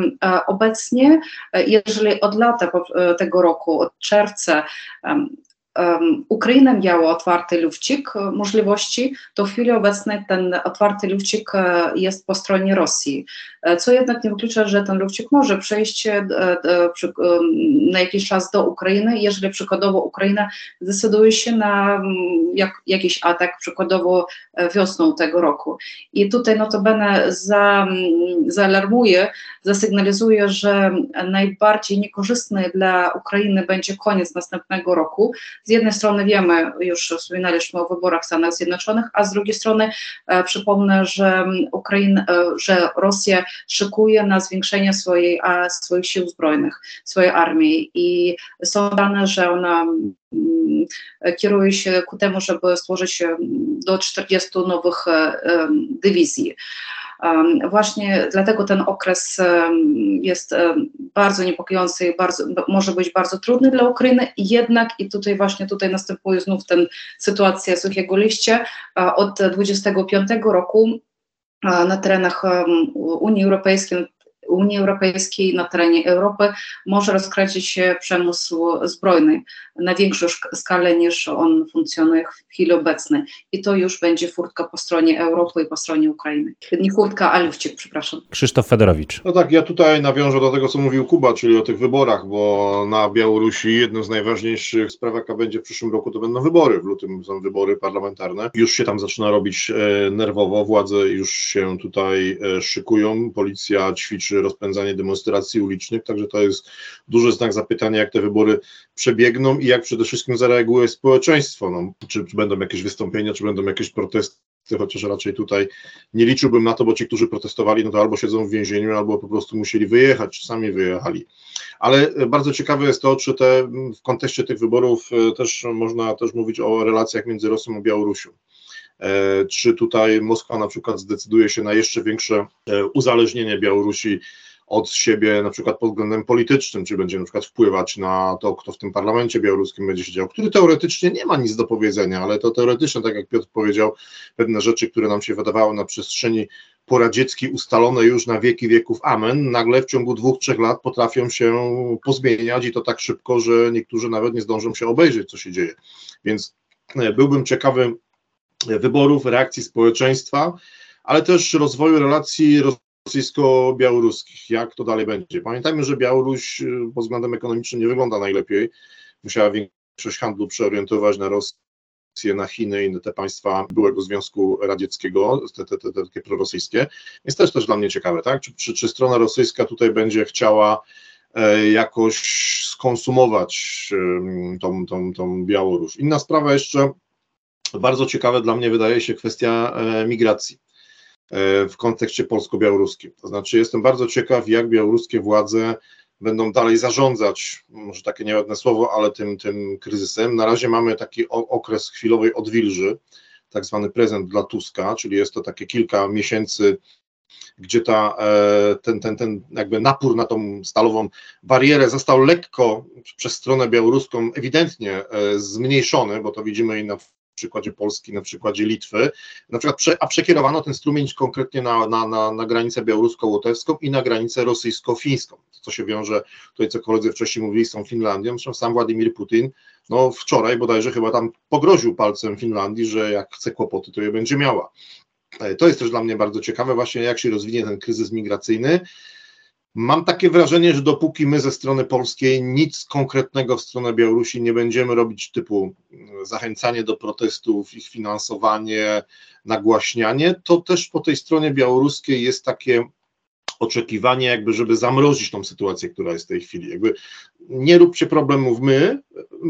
obecnie, jeżeli od lata tego roku, od czerwca, Ukraina miała otwarty lufcik e, możliwości, to w chwili obecnej ten otwarty lufcik e, jest po stronie Rosji. E, co jednak nie wyklucza, że ten lufcik może przejść na jakiś czas do Ukrainy, jeżeli przykładowo Ukraina zdecyduje się na jak, jakiś atak, przykładowo wiosną tego roku. I tutaj notabene za, zaalarmuje, zasygnalizuje, że najbardziej niekorzystny dla Ukrainy będzie koniec następnego roku, z jednej strony wiemy, już wspominaliśmy o wyborach w Stanach Zjednoczonych, a z drugiej strony e, przypomnę, że Ukraina, e, że Rosja szykuje na zwiększenie swojej, swoich sił zbrojnych, swojej armii i są dane, że ona kieruje się ku temu, żeby stworzyć do 40 nowych dywizji. Właśnie dlatego ten okres jest bardzo niepokojący bardzo, może być bardzo trudny dla Ukrainy, jednak i tutaj właśnie tutaj następuje znów ten sytuacja suchego liścia. Od 25 roku na terenach Unii Europejskiej, Unii Europejskiej, na terenie Europy może rozkręcić się przemysł zbrojny na większą skalę niż on funkcjonuje w chwili obecnej. I to już będzie furtka po stronie Europy i po stronie Ukrainy. Nie furtka, a lufcik, przepraszam. Krzysztof Fedorowicz. No tak, ja tutaj nawiążę do tego, co mówił Kuba, czyli o tych wyborach, bo na Białorusi jedną z najważniejszych spraw, jaka będzie w przyszłym roku, to będą wybory. W lutym są wybory parlamentarne. Już się tam zaczyna robić e, nerwowo, władze już się tutaj e, szykują, policja ćwiczy rozpędzanie demonstracji ulicznych, także to jest duży znak zapytania, jak te wybory przebiegną i jak przede wszystkim zareaguje społeczeństwo. No, czy, czy będą jakieś wystąpienia, czy będą jakieś protesty, chociaż raczej tutaj nie liczyłbym na to, bo ci, którzy protestowali, no to albo siedzą w więzieniu, albo po prostu musieli wyjechać, czy sami wyjechali. Ale bardzo ciekawe jest to, czy te, w kontekście tych wyborów e, też można też mówić o relacjach między Rosją a Białorusią. E, czy tutaj Moskwa na przykład zdecyduje się na jeszcze większe e, uzależnienie Białorusi od siebie na przykład pod względem politycznym, czy będzie na przykład wpływać na to, kto w tym parlamencie białoruskim będzie siedział, który teoretycznie nie ma nic do powiedzenia, ale to teoretycznie, tak jak Piotr powiedział, pewne rzeczy, które nam się wydawały na przestrzeni poradzieckiej ustalone już na wieki wieków amen, nagle w ciągu dwóch, trzech lat potrafią się pozmieniać i to tak szybko, że niektórzy nawet nie zdążą się obejrzeć, co się dzieje. Więc e, byłbym ciekawy wyborów, reakcji społeczeństwa, ale też rozwoju relacji rosyjsko-białoruskich. Jak to dalej będzie? Pamiętajmy, że Białoruś y, pod względem ekonomicznym nie wygląda najlepiej. Musiała większość handlu przeorientować na Rosję, na Chiny i te państwa byłego Związku Radzieckiego, te, te, te, te takie prorosyjskie. Jest też też dla mnie ciekawe, tak? Czy, czy, czy strona rosyjska tutaj będzie chciała e, jakoś skonsumować tą, tą, tą Białoruś? Inna sprawa jeszcze, bardzo ciekawe dla mnie wydaje się kwestia e, migracji e, w kontekście polsko-białoruskim. To znaczy, jestem bardzo ciekaw, jak białoruskie władze będą dalej zarządzać, może takie nieładne słowo, ale tym, tym kryzysem. Na razie mamy taki okres chwilowej odwilży, tak zwany prezent dla Tuska, czyli jest to takie kilka miesięcy, gdzie ta, e, ten, ten, ten jakby napór na tą stalową barierę został lekko przez stronę białoruską ewidentnie zmniejszony, bo to widzimy i na przykładzie Polski, na przykładzie Litwy, na przykład, prze, a przekierowano ten strumień konkretnie na, na, na, na granicę białorusko-łotewską i na granicę rosyjsko-fińską, co się wiąże, tutaj co koledzy wcześniej mówili, z tą Finlandią, zresztą sam Władimir Putin, no wczoraj bodajże chyba tam pogroził palcem Finlandii, że jak chce kłopoty, to je będzie miała. E, to jest też dla mnie bardzo ciekawe właśnie, jak się rozwinie ten kryzys migracyjny, Mam takie wrażenie, że dopóki my ze strony polskiej nic konkretnego w stronę Białorusi nie będziemy robić, typu mm, zachęcanie do protestów, ich finansowanie, nagłaśnianie, to też po tej stronie białoruskiej jest takie oczekiwanie, jakby, żeby zamrozić tą sytuację, która jest w tej chwili. Jakby nie róbcie problemów my,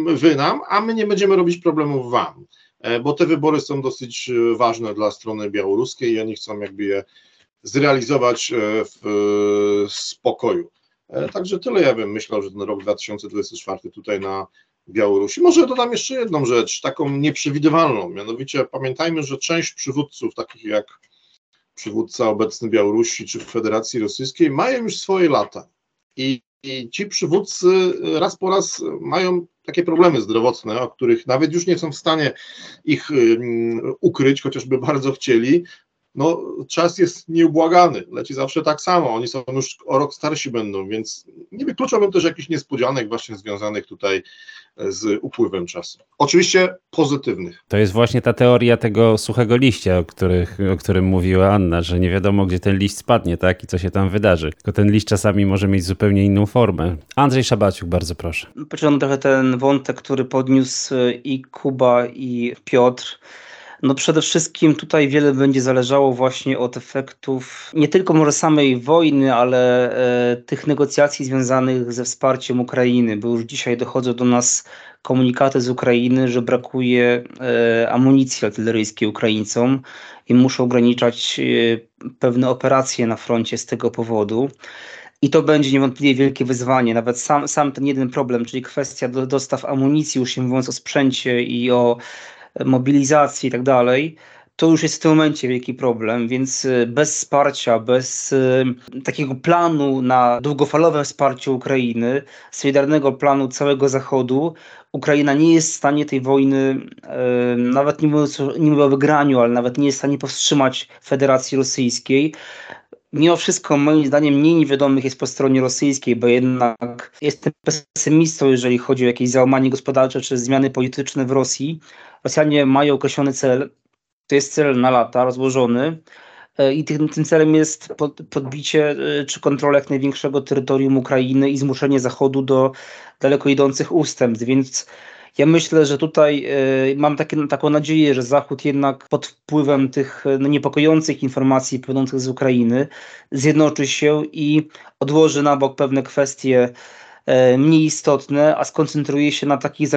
wy nam, a my nie będziemy robić problemów wam. E, bo te wybory są dosyć e, ważne dla strony białoruskiej i oni chcą jakby je zrealizować e, w spokoju. E, także tyle ja bym myślał, że ten rok 2024 tutaj na Białorusi. Może dodam jeszcze jedną rzecz, taką nieprzewidywalną, mianowicie pamiętajmy, że część przywódców, takich jak przywódca obecny Białorusi czy Federacji Rosyjskiej, mają już swoje lata. I, I ci przywódcy raz po raz mają takie problemy zdrowotne, o których nawet już nie są w stanie ich ukryć, chociażby bardzo chcieli, no czas jest nieubłagany, leci zawsze tak samo, oni są już o rok starsi będą, więc nie wykluczałbym też jakichś niespodzianek właśnie związanych tutaj z upływem czasu. Oczywiście pozytywnych. To jest właśnie ta teoria tego suchego liścia, o, których, o którym mówiła Anna, że nie wiadomo, gdzie ten liść spadnie, tak, i co się tam wydarzy. Tylko ten liść czasami może mieć zupełnie inną formę. Andrzej Szabaciuk, bardzo proszę. Pociągnę trochę ten wątek, który podniósł i Kuba, i Piotr no przede wszystkim tutaj wiele będzie zależało właśnie od efektów nie tylko może samej wojny, ale e, tych negocjacji związanych ze wsparciem Ukrainy, bo już dzisiaj dochodzą do nas komunikaty z Ukrainy, że brakuje e, amunicji artyleryjskiej Ukraińcom i muszą ograniczać e, pewne operacje na froncie z tego powodu. I to będzie niewątpliwie wielkie wyzwanie. Nawet sam, sam ten jeden problem, czyli kwestia do, dostaw amunicji, już nie mówiąc o sprzęcie i o mobilizacji i tak dalej, to już jest w tym momencie wielki problem, więc y, bez wsparcia, bez y, takiego planu na długofalowe wsparcie Ukrainy, solidarnego planu całego Zachodu, Ukraina nie jest w stanie tej wojny, y, nawet nie mówiąc nie mówię o wygraniu, ale nawet nie jest w stanie powstrzymać Federacji Rosyjskiej. Mimo wszystko, moim zdaniem, mniej niewiadomych jest po stronie rosyjskiej, bo jednak jestem pesymistą, jeżeli chodzi o jakieś załamanie gospodarcze czy zmiany polityczne w Rosji. Rosjanie mają określony cel, to jest cel na lata rozłożony e, i tym, tym celem jest pod, podbicie e, czy kontrola jak największego terytorium Ukrainy i zmuszenie Zachodu do daleko idących ustępstw, więc ja myślę, że tutaj y, mam takie, taką nadzieję, że Zachód jednak pod wpływem tych no, niepokojących informacji płynących z Ukrainy zjednoczy się i odłoży na bok pewne kwestie y, mniej istotne, a skoncentruje się na takich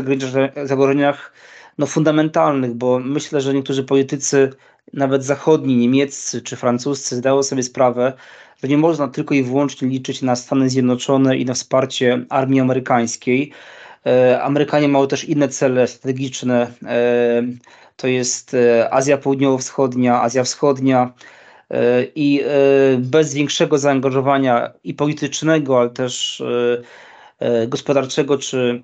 zagrożeniach no, fundamentalnych, bo myślę, że niektórzy politycy, nawet zachodni, niemieccy czy francuscy, zdają sobie sprawę, że nie można tylko i wyłącznie liczyć na Stany Zjednoczone i na wsparcie armii amerykańskiej. E, Amerykanie mają też inne cele strategiczne. E, to jest e, Azja Południowo-Wschodnia, Azja Wschodnia. I bez większego zaangażowania i politycznego, ale też gospodarczego czy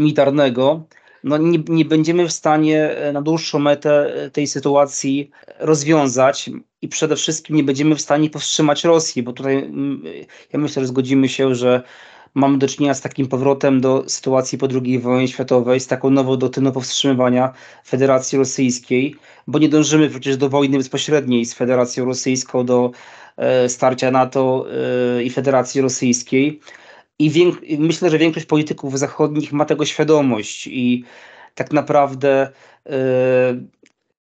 militarnego, no nie, nie będziemy w stanie na dłuższą metę tej sytuacji rozwiązać i przede wszystkim nie będziemy w stanie powstrzymać Rosji, bo tutaj mm, ja myślę, że zgodzimy się, że mamy do czynienia z takim powrotem do sytuacji po II wojnie światowej, z taką nową doktryną powstrzymywania Federacji Rosyjskiej, bo nie dążymy przecież do wojny bezpośredniej z Federacją Rosyjską, do e, starcia NATO i Federacji Rosyjskiej. I myślę, że większość polityków zachodnich ma tego świadomość i tak naprawdę yy,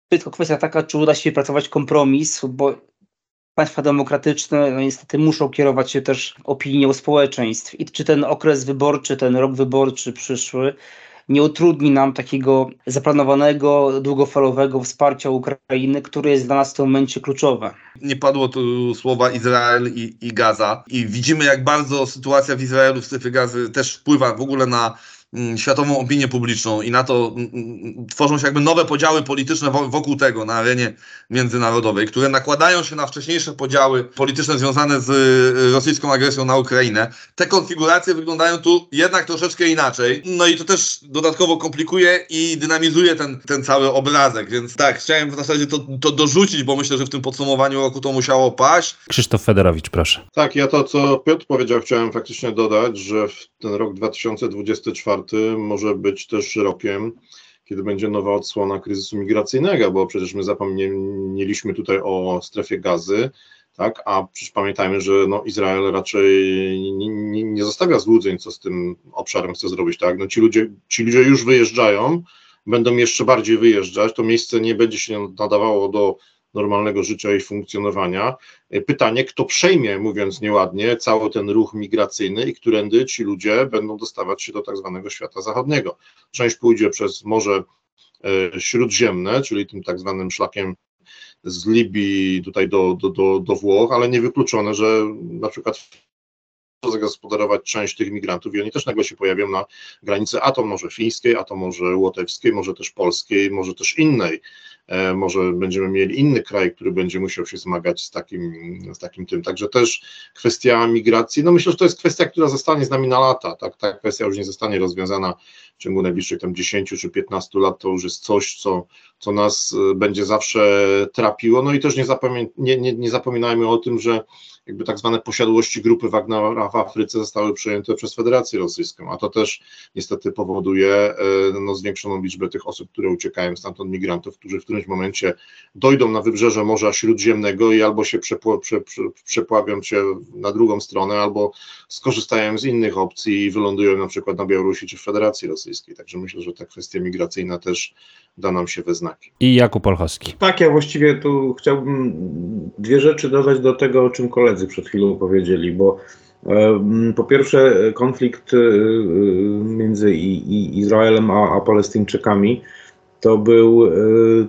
tylko kwestia taka, czy uda się pracować kompromis, bo państwa demokratyczne no niestety muszą kierować się też opinią społeczeństw i czy ten okres wyborczy, ten rok wyborczy przyszły nie utrudni nam takiego zaplanowanego, długofalowego wsparcia Ukrainy, które jest dla nas w tym momencie kluczowe. Nie padło tu słowa Izrael i, i Gaza i widzimy jak bardzo sytuacja w Izraelu w strefie gazy też wpływa w ogóle na światową opinię publiczną i na to mm, mm, tworzą się jakby nowe podziały polityczne wokół tego na arenie międzynarodowej, które nakładają się na wcześniejsze podziały polityczne związane z y, rosyjską agresją na Ukrainę. Te konfiguracje wyglądają tu jednak troszeczkę inaczej. No i to też dodatkowo komplikuje i dynamizuje ten, ten cały obrazek, więc tak, chciałem w zasadzie to, to dorzucić, bo myślę, że w tym podsumowaniu roku to musiało paść. Krzysztof Federowicz, proszę. Tak, ja to, co Piotr powiedział, chciałem faktycznie dodać, że w ten rok 2024 może być też rokiem, kiedy będzie nowa odsłona kryzysu migracyjnego, bo przecież my zapomnieliśmy tutaj o strefie gazy, tak? A przecież pamiętajmy, że no, Izrael raczej nie, nie, nie, zostawia złudzeń, co z tym obszarem chce zrobić, tak? No, ci, ludzie, ci ludzie już wyjeżdżają, będą jeszcze bardziej wyjeżdżać, to miejsce nie będzie się nadawało do normalnego życia i funkcjonowania. E, pytanie, kto przejmie, mówiąc nieładnie, cały ten ruch migracyjny i którędy ci ludzie będą dostawać się do tak zwanego świata zachodniego. Część pójdzie przez Morze e, Śródziemne, czyli tym tak zwanym szlakiem z Libii tutaj do, do, do, do Włoch, ale niewykluczone, że na przykład zagospodarować część tych migrantów i oni też nagle się pojawią na granicy, a to może fińskiej, a to może łotewskiej, może też polskiej, może też innej. E, może będziemy mieli inny kraj, który będzie musiał się zmagać z takim, z takim tym. Także też kwestia migracji, no myślę, że to jest kwestia, która zostanie z nami na lata. Tak? Ta kwestia już nie zostanie rozwiązana w ciągu najbliższych tam 10 czy 15 lat. To już jest coś, co, co nas e, będzie zawsze trapiło. No i też nie, zapomina, nie, nie, nie zapominajmy o tym, że jakby tak zwane posiadłości grupy Wagnera w Afryce zostały przejęte przez Federację Rosyjską, a to też niestety powoduje e, no, zwiększoną liczbę tych osób, które uciekają stamtąd, migrantów, którzy w którymś momencie dojdą na wybrzeże Morza Śródziemnego i albo się przepł prze, prze, przepławią się na drugą stronę, albo skorzystają z innych opcji i wylądują na przykład na Białorusi czy w Federacji Rosyjskiej. Także myślę, że ta kwestia migracyjna też da nam się we znaki. I Jakub Olchowski. Tak, ja właściwie tu chciałbym dwie rzeczy dodać do tego, o czym koledzy przed chwilą powiedzieli, bo Po pierwsze, konflikt między Izraelem a, a Palestyńczykami to był,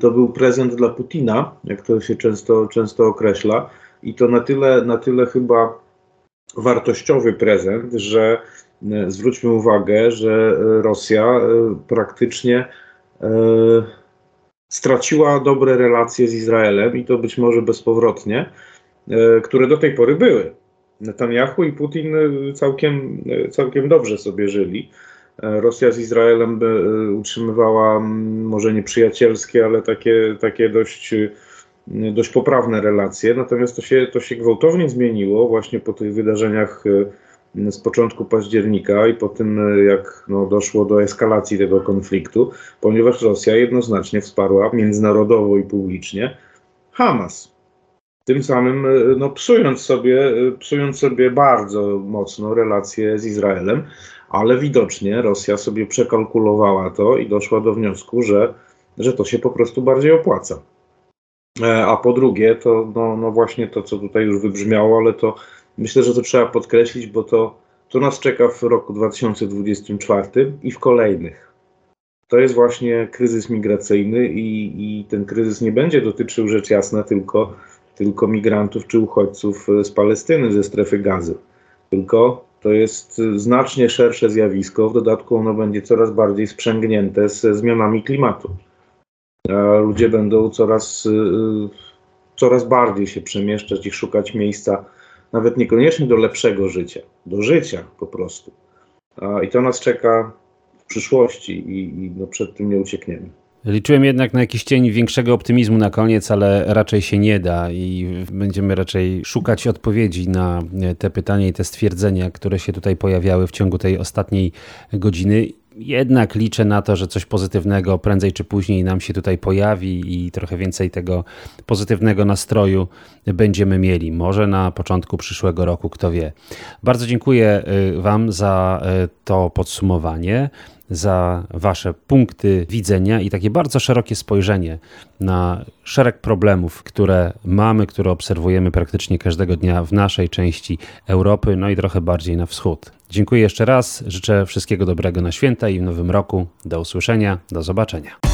to był prezent dla Putina, jak to się często, często określa. I to na tyle, na tyle chyba wartościowy prezent, że zwróćmy uwagę, że Rosja praktycznie straciła dobre relacje z Izraelem i to być może bezpowrotnie, e, które do tej pory były. Netanyahu i Putin e, całkiem, e, całkiem dobrze sobie żyli. Rosja z Izraelem utrzymywała może nie przyjacielskie, ale takie, takie dość, dość poprawne relacje. Natomiast to się, to się gwałtownie zmieniło właśnie po tych wydarzeniach z początku października i po tym, jak no, doszło do eskalacji tego konfliktu, ponieważ Rosja jednoznacznie wsparła międzynarodowo i publicznie Hamas. Tym samym no, psując, sobie, psując sobie bardzo mocno relacje z Izraelem, ale widocznie Rosja sobie przekalkulowała to i doszła do wniosku, że, że to się po prostu bardziej opłaca. E, a po drugie, to no, no właśnie to, co tutaj już wybrzmiało, ale to Myślę, że to trzeba podkreślić, bo to, to nas czeka w roku 2024 i w kolejnych. To jest właśnie kryzys migracyjny i, i ten kryzys nie będzie dotyczył rzecz jasna tylko, tylko migrantów czy uchodźców z Palestyny, ze strefy gazy. Tylko to jest znacznie szersze zjawisko, w dodatku ono będzie coraz bardziej sprzęgnięte ze zmianami klimatu. A ludzie będą coraz, y, coraz bardziej się przemieszczać i szukać miejsca nawet niekoniecznie do lepszego życia, do życia po prostu. I to nas czeka w przyszłości i, i no przed tym nie uciekniemy. Liczyłem jednak na jakiś cień większego optymizmu na koniec, ale raczej się nie da i będziemy raczej szukać odpowiedzi na te pytania i te stwierdzenia, które się tutaj pojawiały w ciągu tej ostatniej godziny jednak liczę na to, że coś pozytywnego prędzej czy później nam się tutaj pojawi i trochę więcej tego pozytywnego nastroju będziemy mieli. Może na początku przyszłego roku, kto wie. Bardzo dziękuję y, Wam za y, to podsumowanie za Wasze punkty widzenia i takie bardzo szerokie spojrzenie na szereg problemów, które mamy, które obserwujemy praktycznie każdego dnia w naszej części Europy, no i trochę bardziej na wschód. Dziękuję jeszcze raz, życzę wszystkiego dobrego na święta i w nowym roku. Do usłyszenia, do zobaczenia.